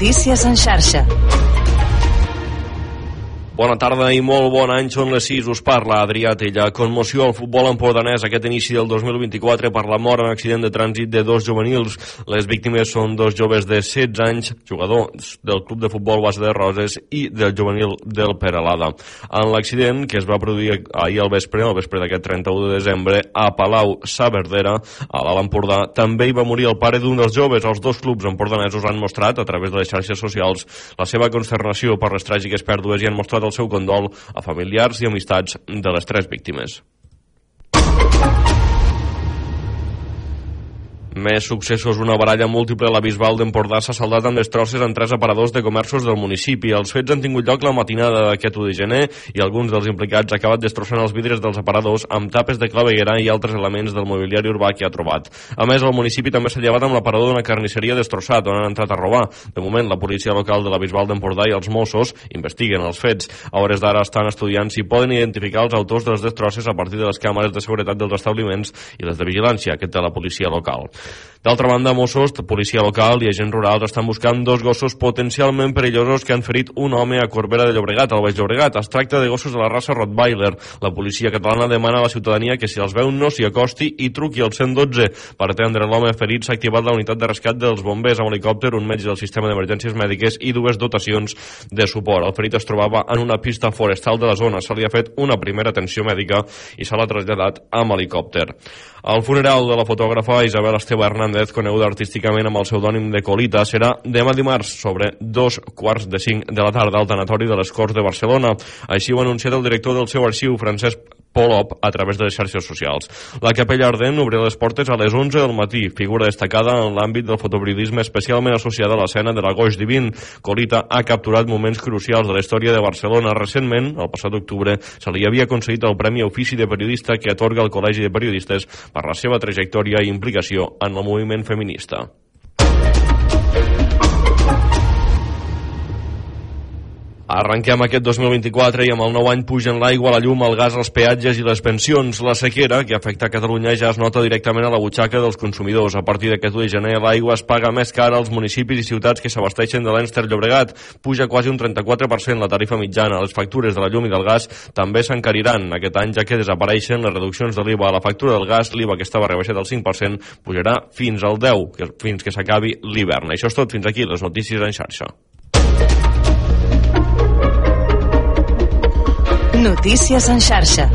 Notícies en xarxa. Bona tarda i molt bon any, són les 6, us parla Adrià Tella. Conmoció al futbol empordanès aquest inici del 2024 per la mort en accident de trànsit de dos juvenils. Les víctimes són dos joves de 16 anys, jugadors del club de futbol base de Roses i del juvenil del Peralada. En l'accident, que es va produir ahir al vespre, al vespre d'aquest 31 de desembre, a Palau Saverdera, a l'Alt Empordà, també hi va morir el pare d'un dels joves. Els dos clubs empordanesos han mostrat, a través de les xarxes socials, la seva consternació per les tràgiques pèrdues i han mostrat el seu condol a familiars i amistats de les tres víctimes. Més successos, una baralla múltiple a la Bisbal d'Empordà s'ha saldat amb destrosses en tres aparadors de comerços del municipi. Els fets han tingut lloc la matinada d'aquest 1 de gener i alguns dels implicats acabat destrossant els vidres dels aparadors amb tapes de claveguera i altres elements del mobiliari urbà que ha trobat. A més, el municipi també s'ha llevat amb l'aparador d'una carnisseria destrossat on han entrat a robar. De moment, la policia local de la Bisbal d'Empordà i els Mossos investiguen els fets. A hores d'ara estan estudiant si poden identificar els autors de les destrosses a partir de les càmeres de seguretat dels establiments i les de vigilància que té la policia local. D'altra banda, Mossos, policia local i agents rurals estan buscant dos gossos potencialment perillosos que han ferit un home a Corbera de Llobregat, al Baix Llobregat. Es tracta de gossos de la raça Rottweiler. La policia catalana demana a la ciutadania que si els veu no s'hi acosti i truqui al 112. Per atendre l'home ferit s'ha activat la unitat de rescat dels bombers amb helicòpter, un metge del sistema d'emergències mèdiques i dues dotacions de suport. El ferit es trobava en una pista forestal de la zona. Se li ha fet una primera atenció mèdica i se l'ha traslladat amb helicòpter. El funeral de la fotògrafa Isabel Esteve Hernández, coneguda artísticament amb el pseudònim de Colita, serà demà dimarts sobre dos quarts de cinc de la tarda al tanatori de les Corts de Barcelona. Així ho ha anunciat el director del seu arxiu, Francesc Polop a través de les xarxes socials. La Capella Ardent obrirà les portes a les 11 del matí, figura destacada en l'àmbit del fotoperiodisme especialment associada a l'escena de la Goix Divin. Colita ha capturat moments crucials de la història de Barcelona. Recentment, el passat octubre, se li havia concedit el Premi Ofici de Periodista que atorga el Col·legi de Periodistes per la seva trajectòria i implicació en el moviment feminista. Arrenquem aquest 2024 i amb el nou any pugen l'aigua, la llum, el gas, els peatges i les pensions. La sequera, que afecta Catalunya, ja es nota directament a la butxaca dels consumidors. A partir d'aquest 1 de gener, l'aigua es paga més cara als municipis i ciutats que s'abasteixen de l'Enster Llobregat. Puja quasi un 34% la tarifa mitjana. Les factures de la llum i del gas també s'encariran. Aquest any, ja que desapareixen les reduccions de l'IVA a la factura del gas, l'IVA que estava rebaixat al 5% pujarà fins al 10%, que, fins que s'acabi l'hivern. Això és tot. Fins aquí les notícies en xarxa. Notícies en xarxa.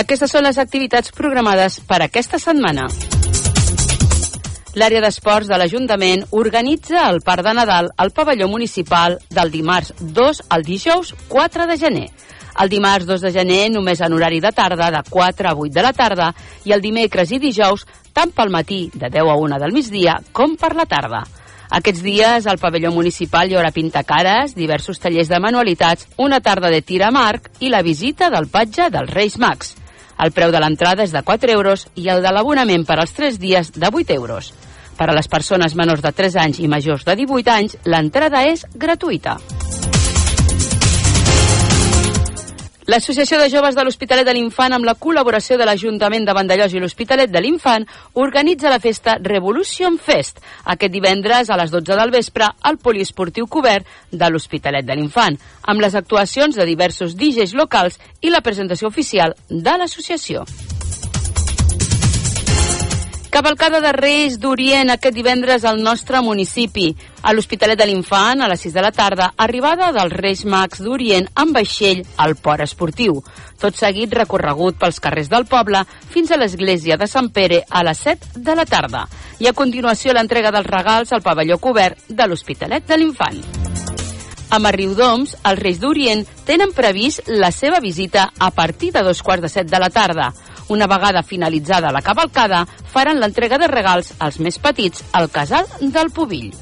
Aquestes són les activitats programades per aquesta setmana. L'àrea d'esports de l'Ajuntament organitza el Parc de Nadal al pavelló municipal del dimarts 2 al dijous 4 de gener. El dimarts 2 de gener només en horari de tarda de 4 a 8 de la tarda i el dimecres i dijous tant pel matí de 10 a 1 del migdia com per la tarda. Aquests dies al pavelló municipal hi haurà pintacares, diversos tallers de manualitats, una tarda de tir amb arc i la visita del patge dels Reis Mags. El preu de l'entrada és de 4 euros i el de l'abonament per als 3 dies de 8 euros. Per a les persones menors de 3 anys i majors de 18 anys, l'entrada és gratuïta. L'Associació de Joves de l'Hospitalet de l'Infant, amb la col·laboració de l'Ajuntament de Vandellós i l'Hospitalet de l'Infant, organitza la festa Revolution Fest aquest divendres a les 12 del vespre al poliesportiu cobert de l'Hospitalet de l'Infant, amb les actuacions de diversos DJs locals i la presentació oficial de l'associació. Cavalcada de Reis d'Orient aquest divendres al nostre municipi. A l'Hospitalet de l'Infant, a les 6 de la tarda, arribada dels Reis Mags d'Orient amb vaixell al port esportiu. Tot seguit recorregut pels carrers del poble fins a l'església de Sant Pere a les 7 de la tarda. I a continuació l'entrega dels regals al pavelló cobert de l'Hospitalet de l'Infant. A Riudoms, els Reis d'Orient tenen previst la seva visita a partir de dos quarts de set de la tarda. Una vegada finalitzada la cavalcada, faran l'entrega de regals als més petits al casal del Pubill.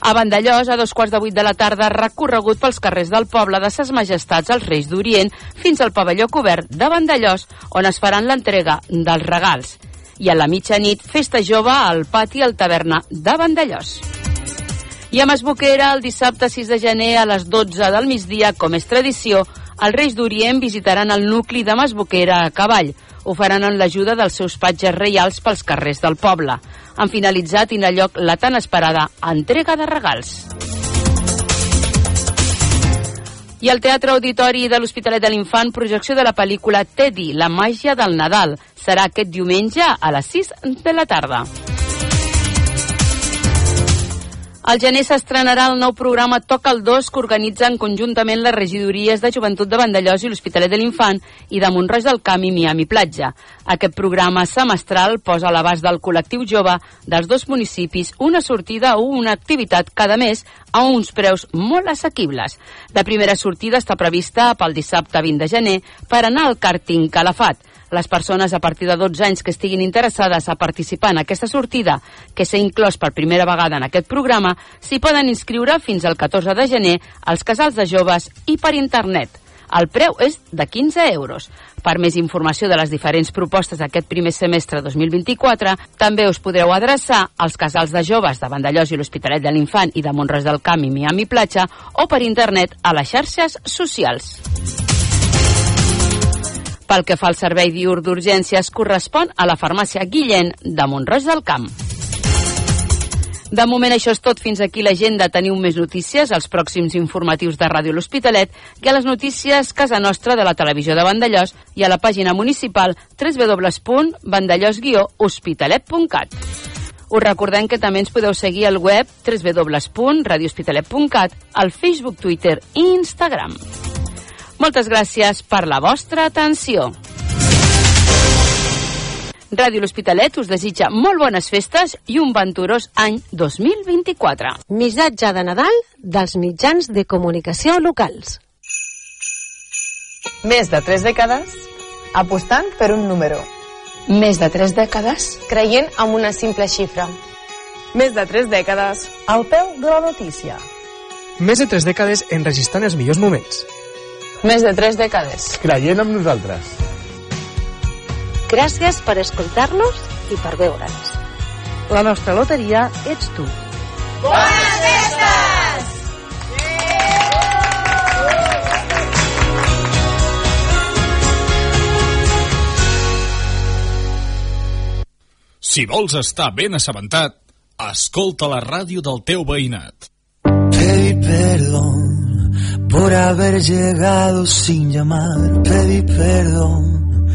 A Vandellós, a dos quarts de vuit de la tarda, recorregut pels carrers del poble de Ses Majestats als Reis d'Orient fins al pavelló cobert de Vandellós, on es faran l'entrega dels regals. I a la mitjanit, festa jove al pati al taverna de Vandellós. I a Masboquera, el dissabte 6 de gener a les 12 del migdia, com és tradició, els Reis d'Orient visitaran el nucli de Masboquera a cavall. Ho faran amb l'ajuda dels seus patges reials pels carrers del poble. Han finalitzat i a lloc la tan esperada entrega de regals. I al Teatre Auditori de l'Hospitalet de l'Infant, projecció de la pel·lícula Teddy, la màgia del Nadal. Serà aquest diumenge a les 6 de la tarda. Al gener s'estrenarà el nou programa Toca el 2 que organitzen conjuntament les regidories de Joventut de Vandellós i l'Hospitalet de l'Infant i de Montroig del Camp i Miami Platja. Aquest programa semestral posa a l'abast del col·lectiu jove dels dos municipis una sortida o una activitat cada mes a uns preus molt assequibles. La primera sortida està prevista pel dissabte 20 de gener per anar al càrting Calafat. Les persones a partir de 12 anys que estiguin interessades a participar en aquesta sortida, que s'ha inclòs per primera vegada en aquest programa, s'hi poden inscriure fins al 14 de gener als casals de joves i per internet. El preu és de 15 euros. Per més informació de les diferents propostes d'aquest primer semestre 2024, també us podreu adreçar als casals de joves de Vandellós i l'Hospitalet de l'Infant i de Montres del Camp i Miami Platja o per internet a les xarxes socials. Pel que fa al servei diur d'urgències, correspon a la farmàcia Guillén de Montroig del Camp. De moment això és tot. Fins aquí l'agenda. Teniu més notícies als pròxims informatius de Ràdio L'Hospitalet i a les notícies Casa Nostra de la televisió de Vandellós i a la pàgina municipal www.vandellós-hospitalet.cat. Us recordem que també ens podeu seguir al web www.radiohospitalet.cat, al Facebook, Twitter i Instagram. Moltes gràcies per la vostra atenció. Ràdio L'Hospitalet us desitja molt bones festes i un venturós any 2024. Missatge de Nadal dels mitjans de comunicació locals. Més de tres dècades apostant per un número. Més de tres dècades? creient en una simple xifra. Més de tres dècades al peu de la notícia. Més de tres dècades enregistrant els millors moments. Més de tres dècades. creient en nosaltres. Gràcies per escoltar-nos i per veure'ns. La nostra loteria ets tu. Si vols estar ben assabentat, escolta la ràdio del teu veïnat. Pedí perdón por haber llegado sin llamar. Pedí perdón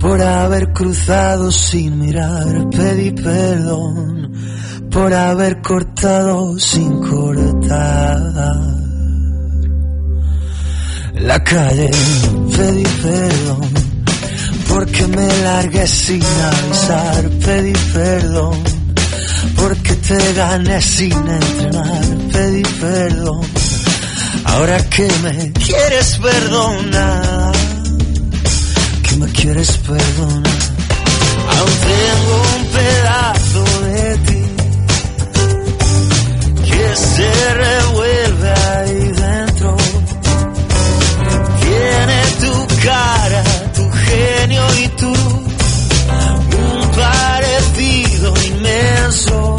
por haber cruzado sin mirar. Pedí perdón por haber cortado sin cortar. La calle, pedí perdón porque me largué sin avisar. Pedí perdón porque te gané sin entrenar. Pedí perdón ahora que me quieres perdonar. Que me quieres perdonar. Aún tengo un pedazo de ti que se revuelve ahí dentro. Tiene tu cara, tu genio y tú un parecido inmenso.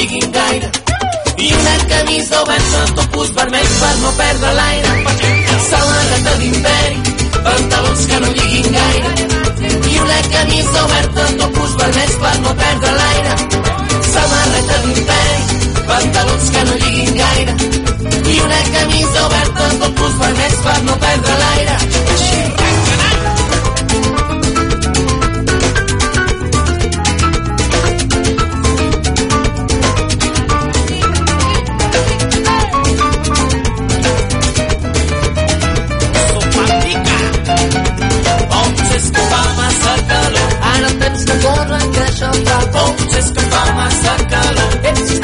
Lliguin gaire. I una camisa oberta, topus vermells per no perdre l'aire. Samarreta d'imperi, pantalons que no lliguin gaire. I una camisa oberta, topus vermells per no perdre l'aire. Samarreta d'imperi, pantalons que no lliguin gaire. I una camisa oberta, topus vermells per no perdre l'aire.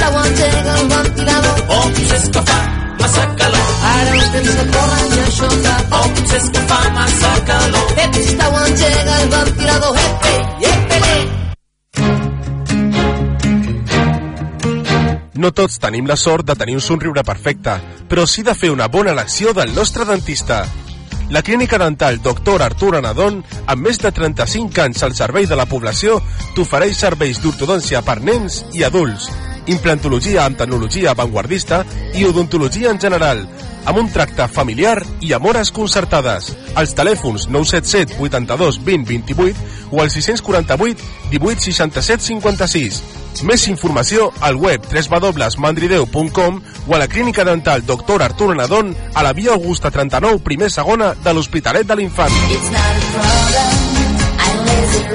Engega el ventilador. O potser és que fa massa calor. Ara el temps que corre, que això fa. O potser és que fa massa calor. Ep, sisplau, engega el ventilador. Ep, ep, ep, ep. No tots tenim la sort de tenir un somriure perfecte, però sí de fer una bona elecció del nostre dentista. La clínica dental Dr. Artur Anadon, amb més de 35 anys al servei de la població, t'ofereix serveis d'ortodòncia per nens i adults, implantologia amb tecnologia avantguardista i odontologia en general, amb un tracte familiar i amb hores concertades. Els telèfons 977 82 20 28 o al 648 18 67 56. Més informació al web www.mandrideu.com o a la clínica dental Dr. Artur Anadon a la via Augusta 39, primer segona de l'Hospitalet de l'Infant. It's not a problem, lazy.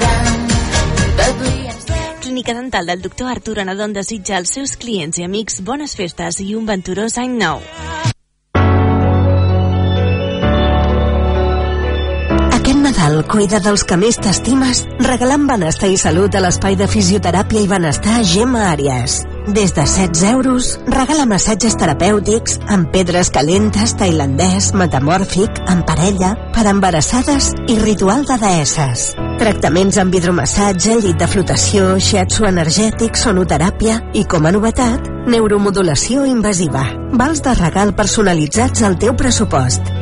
But we Clínica Dental del doctor Artur Anadon desitja als seus clients i amics bones festes i un venturós any nou. Aquest Nadal cuida dels que més t'estimes regalant benestar i salut a l'espai de fisioteràpia i benestar Gemma Àries. Des de 16 euros, regala massatges terapèutics amb pedres calentes, tailandès, metamòrfic, en parella, per embarassades i ritual de deesses. Tractaments amb hidromassatge, llit de flotació, shiatsu energètic, sonoteràpia i, com a novetat, neuromodulació invasiva. Vals de regal personalitzats al teu pressupost.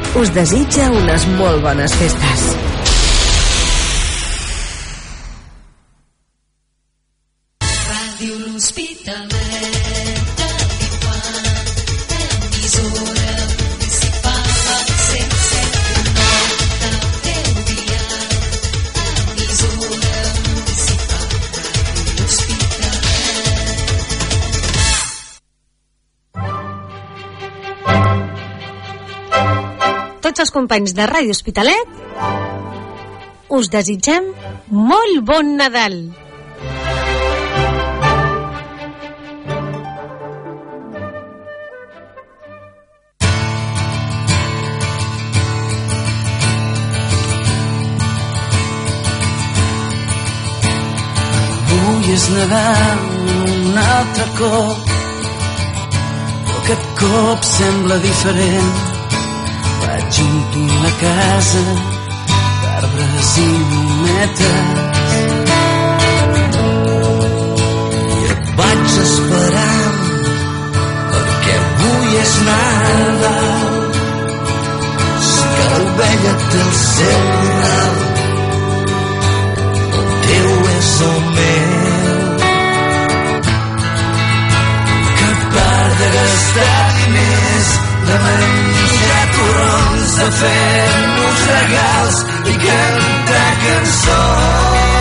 Us desitja unes molt bones festes. Ràdio L'Hospitalet Tots els companys de Ràdio Hospitalet, us desitgem molt bon Nadal. Avui és Nadal un altre cop però aquest cop sembla diferent omplir la casa d'arbres i llumetes i et vaig esperant perquè avui és Nadal. Si cada ovella té el seu corral el teu és el meu. Part de gastar diners, de menjar torrons, de fer-nos regals i cantar cançons.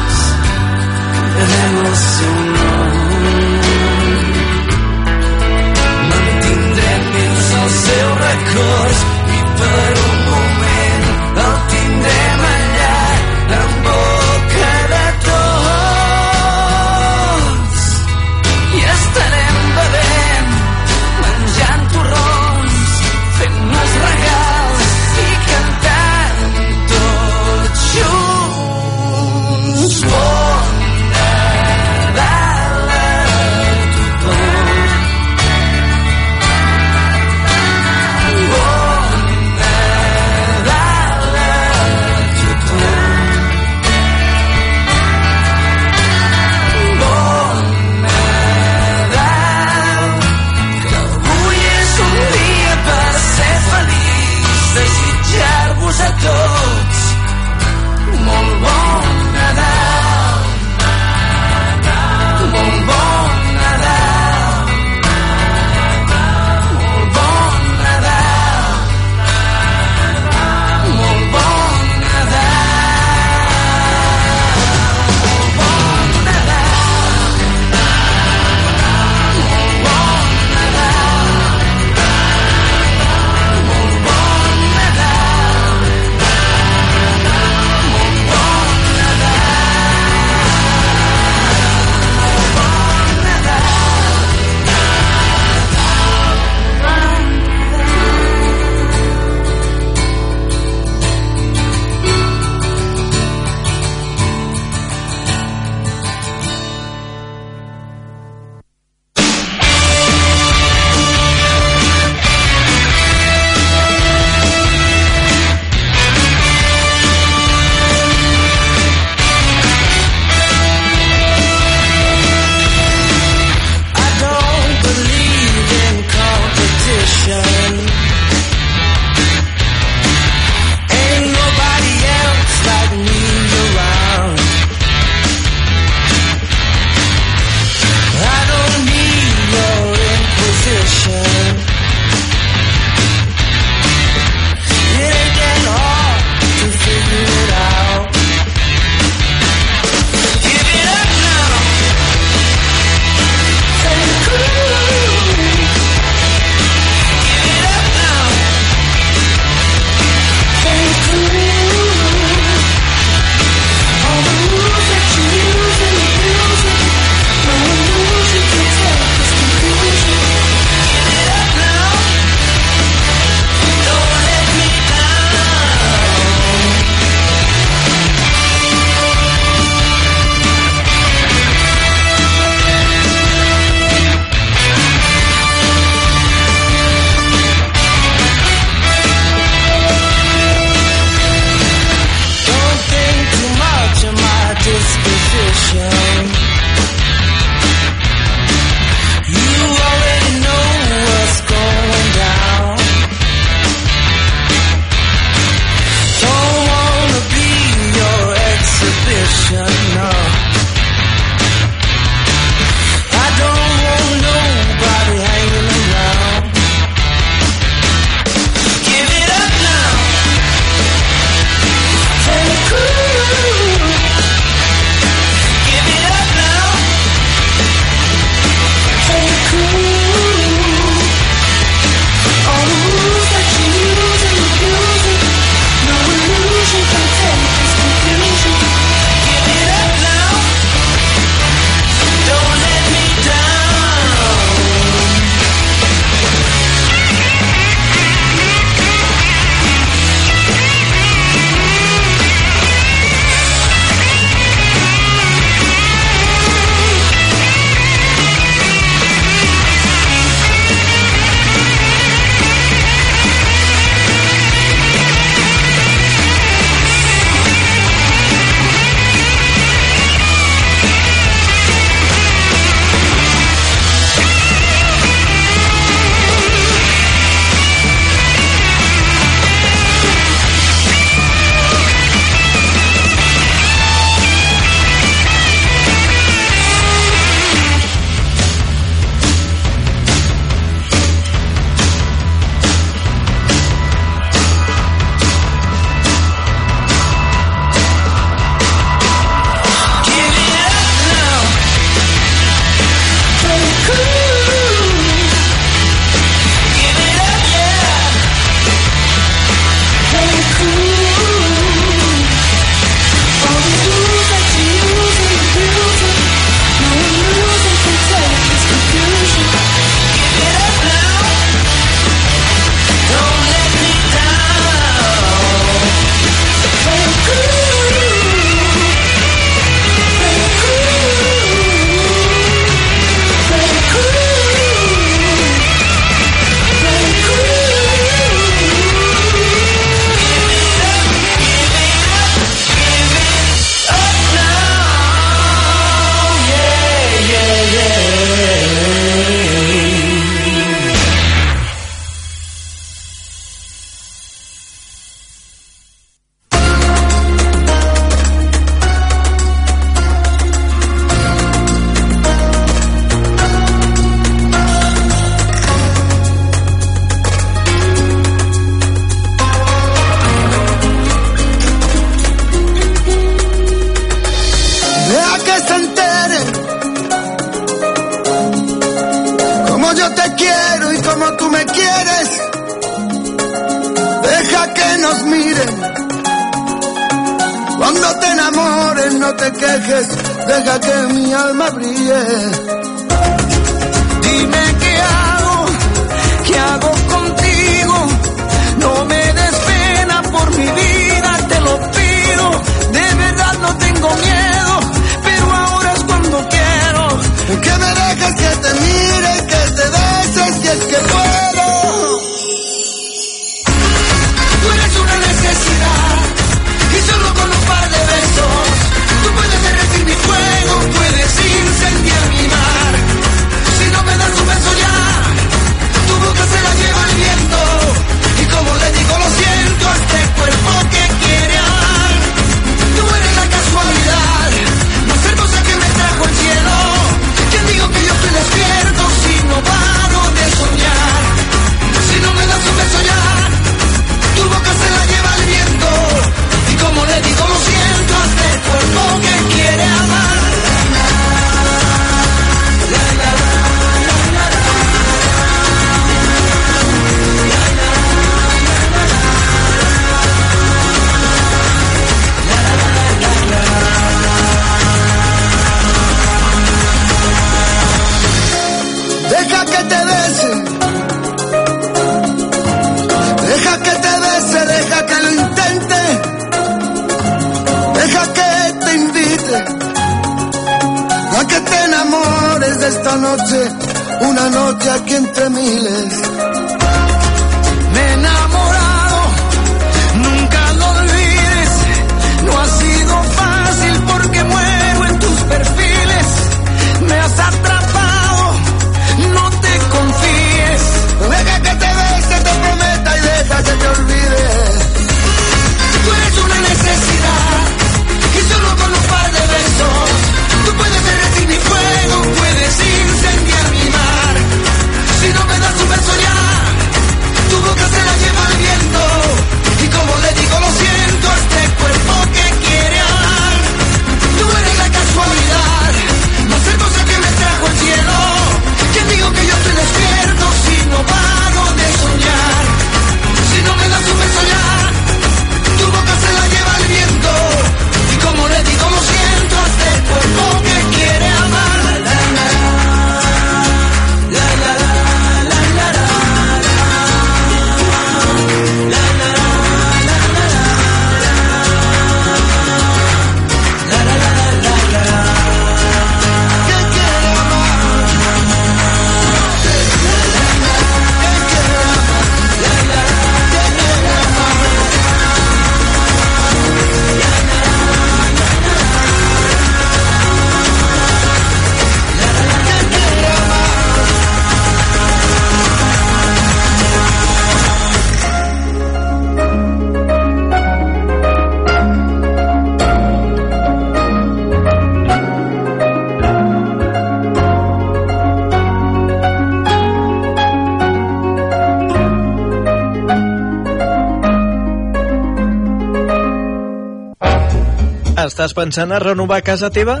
Pensant a renovar casa teva?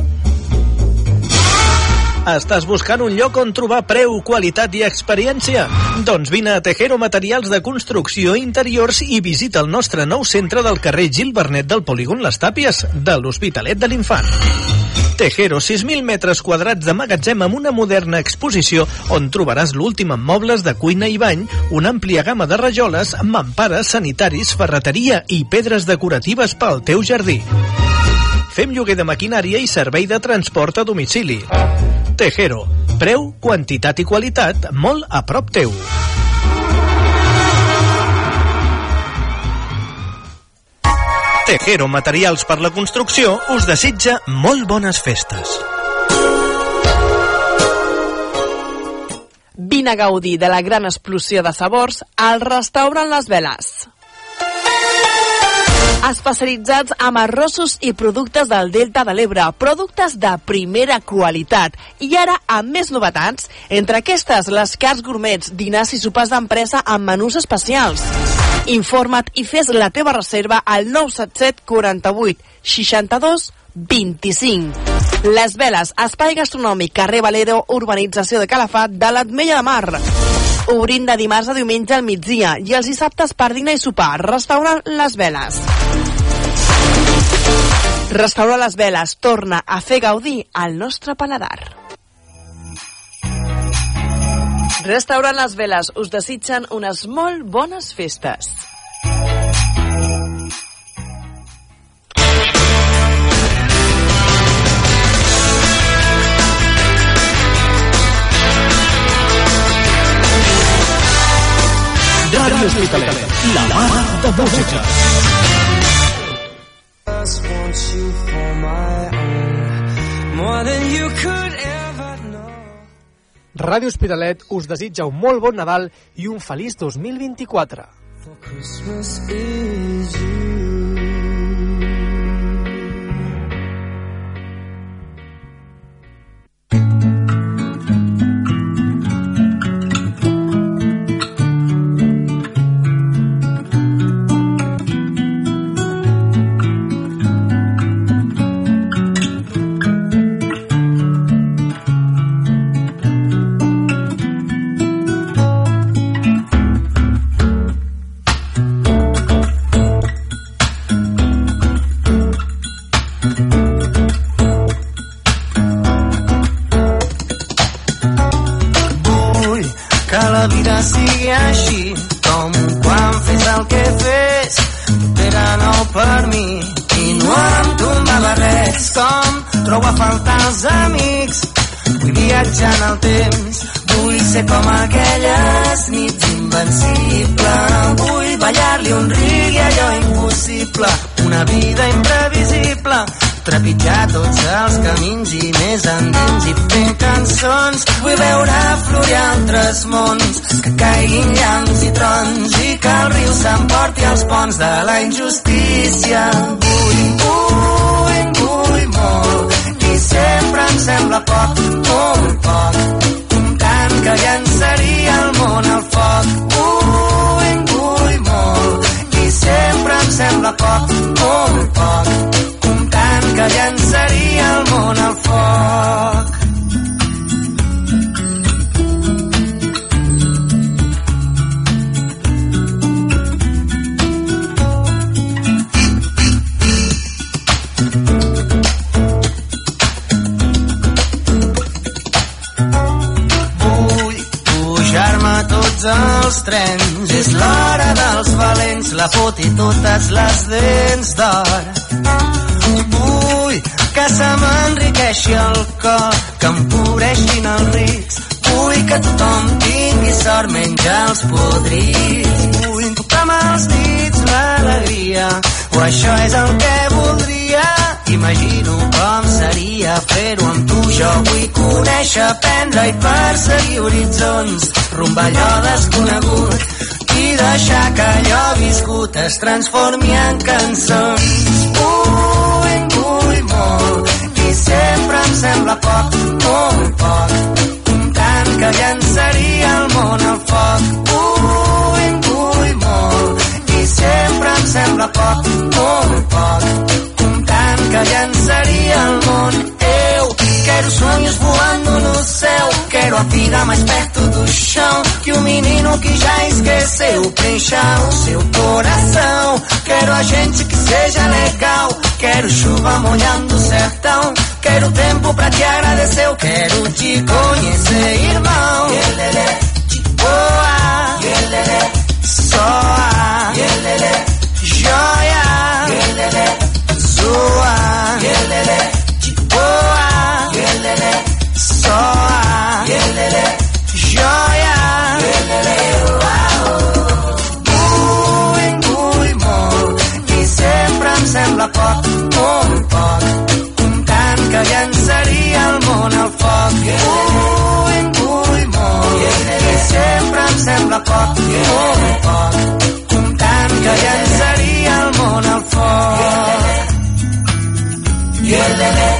Estàs buscant un lloc on trobar preu, qualitat i experiència? Doncs vine a Tejero Materials de Construcció Interiors i visita el nostre nou centre del carrer Gil Bernet del Polígon Les Tàpies, de l'Hospitalet de l'Infant. Tejero, 6.000 metres quadrats de magatzem amb una moderna exposició on trobaràs l'últim en mobles de cuina i bany, una àmplia gamma de rajoles, mampares, sanitaris, ferreteria i pedres decoratives pel teu jardí. Fem lloguer de maquinària i servei de transport a domicili. Tejero. Preu, quantitat i qualitat molt a prop teu. Tejero Materials per la Construcció us desitja molt bones festes. Vine a gaudir de la gran explosió de sabors al restaurant Les Veles. Especialitzats amb arrossos i productes del Delta de l'Ebre, productes de primera qualitat. I ara amb més novetats, entre aquestes les cars gourmets, dinars i sopars d'empresa amb menús especials. Informa't i fes la teva reserva al 977 48 62 25. Les Veles, espai gastronòmic, carrer Valero, urbanització de Calafat, de l'Atmella de Mar. Obrint de dimarts a diumenge al migdia i els dissabtes per dinar i sopar. Restaurant Les Veles. Restaurant Les Veles torna a fer gaudir al nostre paladar. Restaurant Les Veles us desitgen unes molt bones festes. Ràdio Hospitalet, la mar de música. Just want you for my own, more than you could ever know. Ràdio Hospitalet us desitja un molt bon Nadal i un feliç 2024. For Christmas is you. Els amics. Vull viatjar en el temps. Vull ser com aquelles nits invencible vull ballar-li un rigui a allò impossible. Una vida imprevisible. Trepitjar tots els camins i més endins. I fer cançons. Vull veure florir altres mons, que caiguin llamps i trons. I que el riu s'emporti als ponts de la injustícia. Vull, vull, vull molt. I sempre em sembla poc, molt poc, comptant que llançaria el món al foc. Vull, vull molt i sempre em sembla poc, molt poc, comptant que llançaria el món al foc. Tots els trens. És l'hora dels valents, la fot i totes les dents d'or. Vull que se m'enriqueixi el cor, que em cobreixin els rics. Vull que tothom tingui sort, menja els podrits. Vull tocar amb els dits l'alegria, o això és el que voldria. Imagino com seria fer-ho amb tu. Jo vull conèixer, aprendre i perseguir horitzons, rumb a allò desconegut i deixar que allò viscut es transformi en cançons. Vull, vull molt i sempre em sembla poc, molt poc, comptant que llançaria el món al foc. Vull, vull molt i sempre em sembla poc, molt poc, que llançaria el món. Eu quero sonhos voando no céu, quero a vida mais perto do chão, que o menino que já esqueceu preencha o seu coração. Quero a gente que seja legal, quero chuva molhando o sertão, quero tempo pra te agradecer, eu quero te conhecer, irmão. De boa, soa, joia, zoa Yelele. Chipoa Yelele. Soa. Yelele. Joia Yelele. Sembla poc, molt poc. Comptant que llançaria el món al foc. Ui, ui, molt I sempre em sembla poc, molt poc. Comptant que llançaria el món al foc. Lele.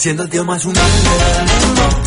Siendo el tío más humilde del mundo.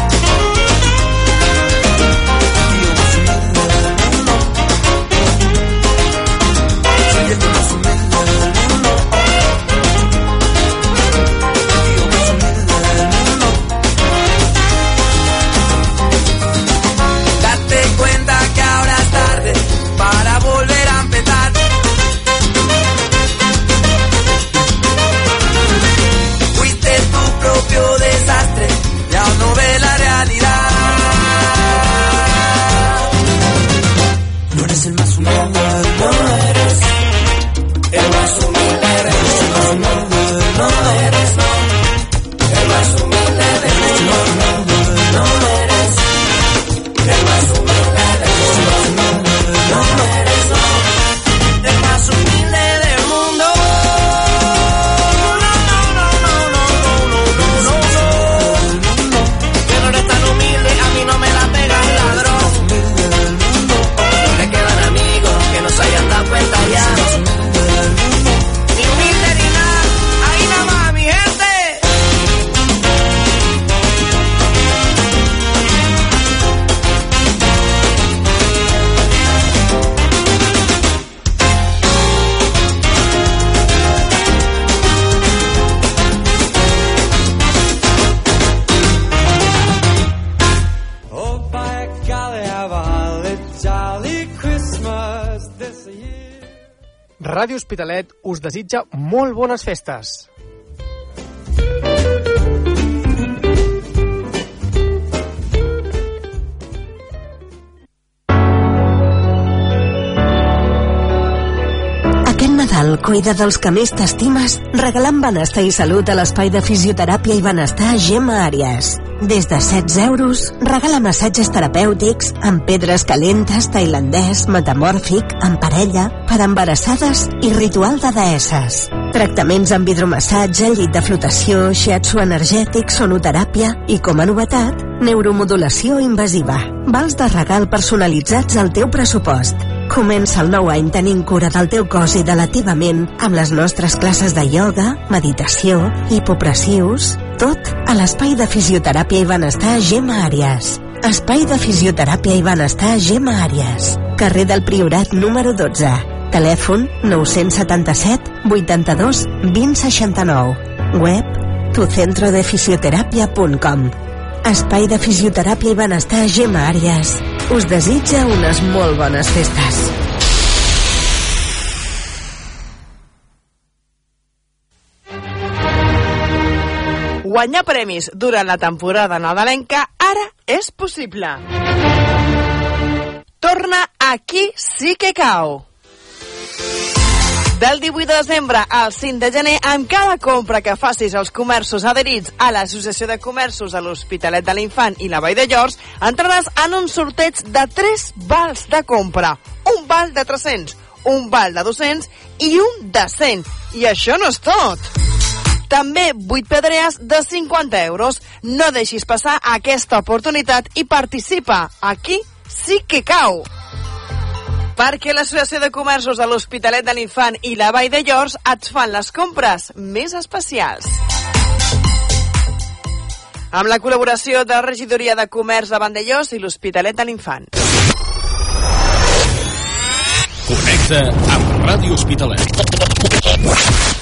Ràdio Hospitalet us desitja molt bones festes. Nadal cuida dels que més t'estimes regalant benestar i salut a l'espai de fisioteràpia i benestar Gemma Àries. Des de 16 euros, regala massatges terapèutics amb pedres calentes, tailandès, metamòrfic, en parella, per embarassades i ritual de deesses. Tractaments amb hidromassatge, llit de flotació, shiatsu energètic, sonoteràpia i, com a novetat, neuromodulació invasiva. Vals de regal personalitzats al teu pressupost. Comença el nou any tenint cura del teu cos i de la teva ment amb les nostres classes de ioga, meditació, hipopressius, tot a l'espai de fisioteràpia i benestar Gemma Àries. Espai de fisioteràpia i benestar Gemma Àries. Carrer del Priorat número 12. Telèfon 977 82 2069. Web tucentrodefisioterapia.com Espai de fisioteràpia i benestar Gemma Àries. Us desitja unes molt bones festes. Guanyar premis durant la temporada nadalenca ara és possible. Torna aquí sí que cau. Del 18 de desembre al 5 de gener, amb cada compra que facis als comerços adherits a l'Associació de Comerços de l'Hospitalet de l'Infant i la Vall de Llors, entraràs en un sorteig de 3 vals de compra. Un val de 300, un val de 200 i un de 100. I això no és tot. També 8 pedrees de 50 euros. No deixis passar aquesta oportunitat i participa. Aquí sí que cau. Perquè l'Associació de Comerços de l'Hospitalet de l'Infant i la Vall de Llors et fan les compres més especials. Amb la col·laboració de la Regidoria de Comerç de Vandellós i l'Hospitalet de l'Infant. Connecta amb Ràdio Hospitalet.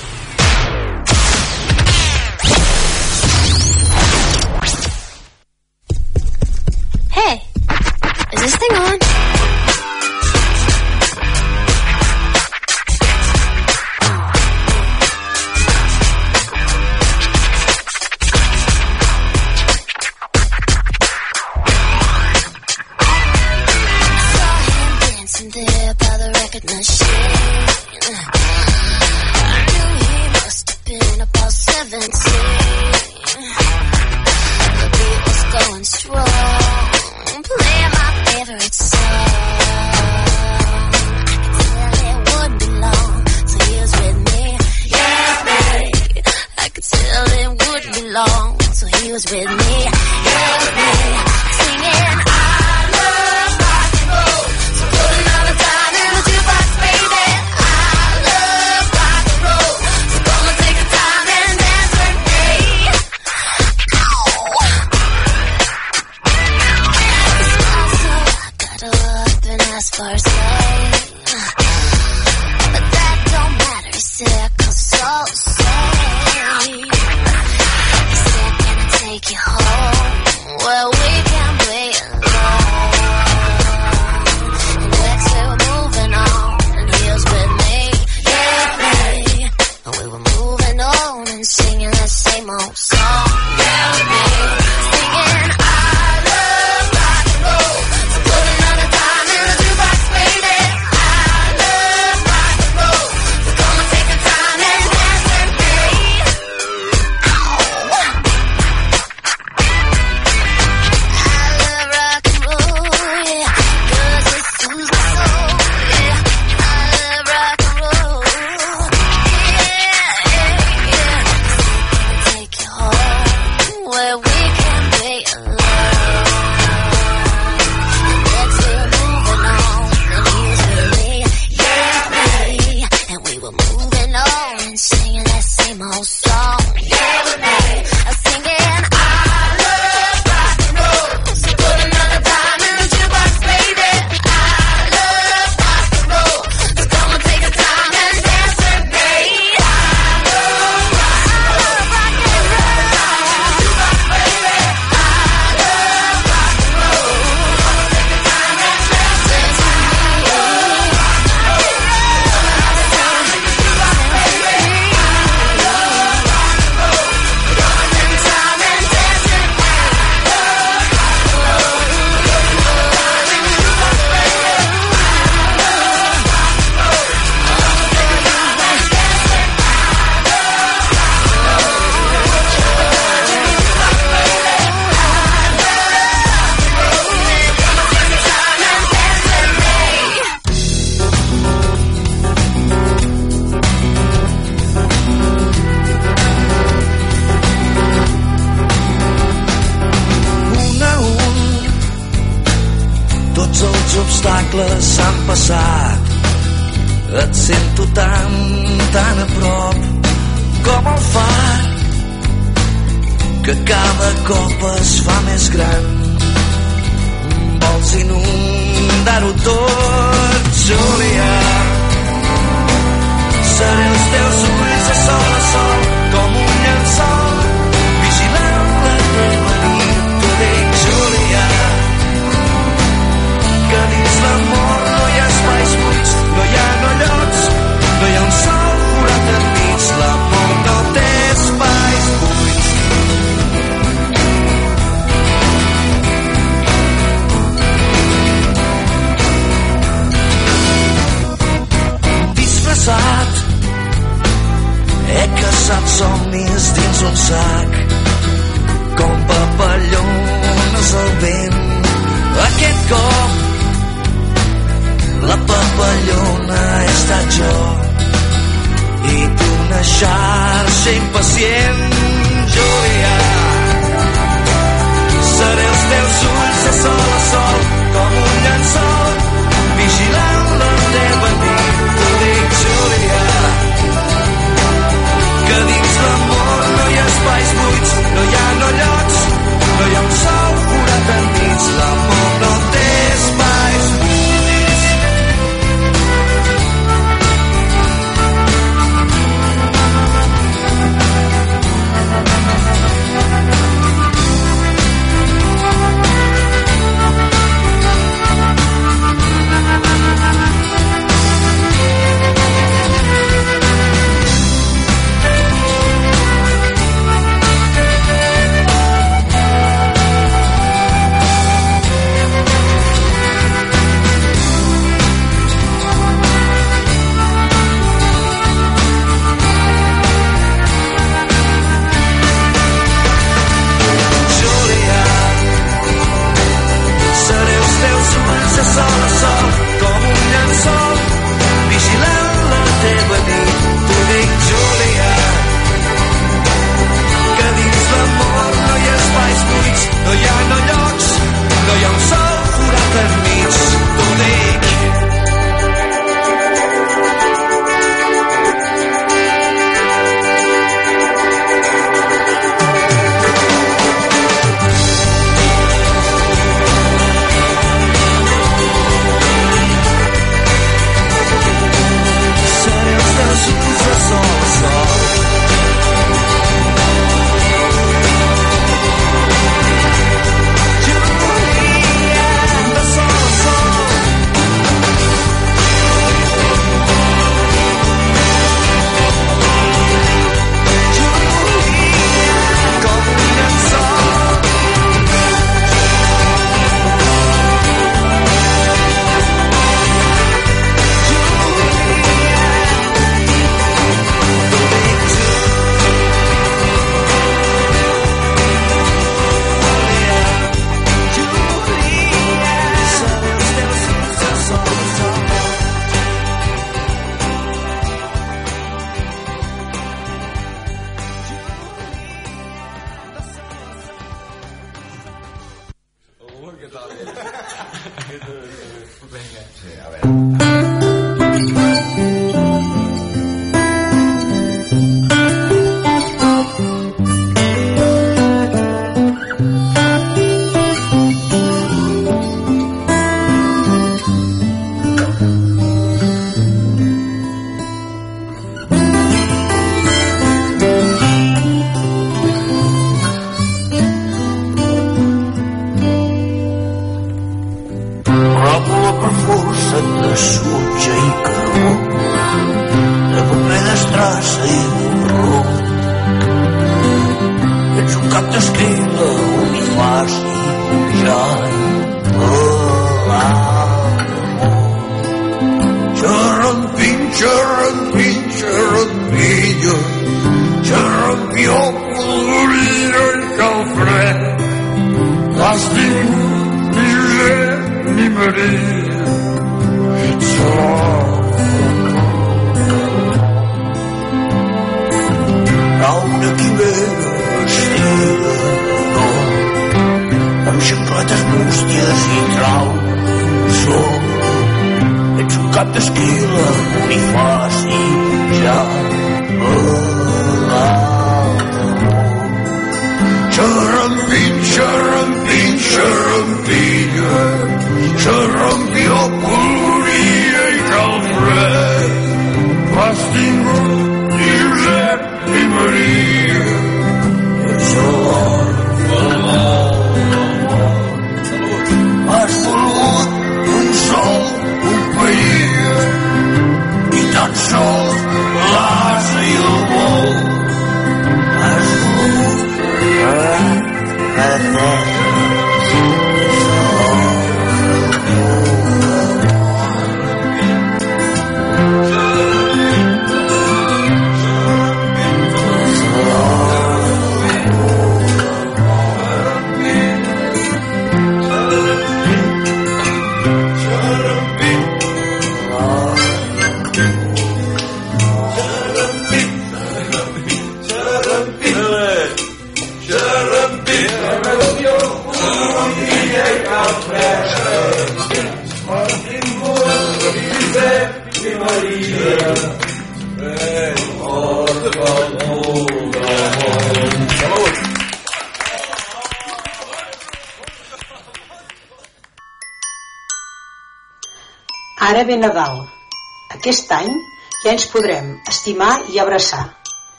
Ens podrem estimar i abraçar.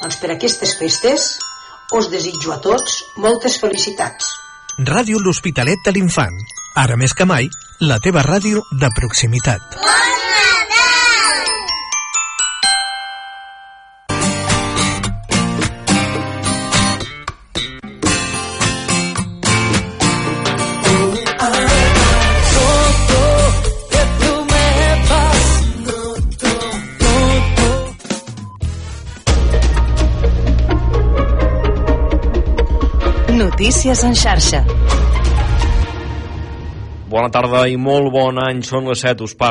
Doncs per aquestes festes us desitjo a tots moltes felicitats. Ràdio L'Hospitalet de l'Infant. Ara més que mai, la teva ràdio de proximitat. Notícies en xarxa. Bona tarda i molt bon any. Són les 7, us parla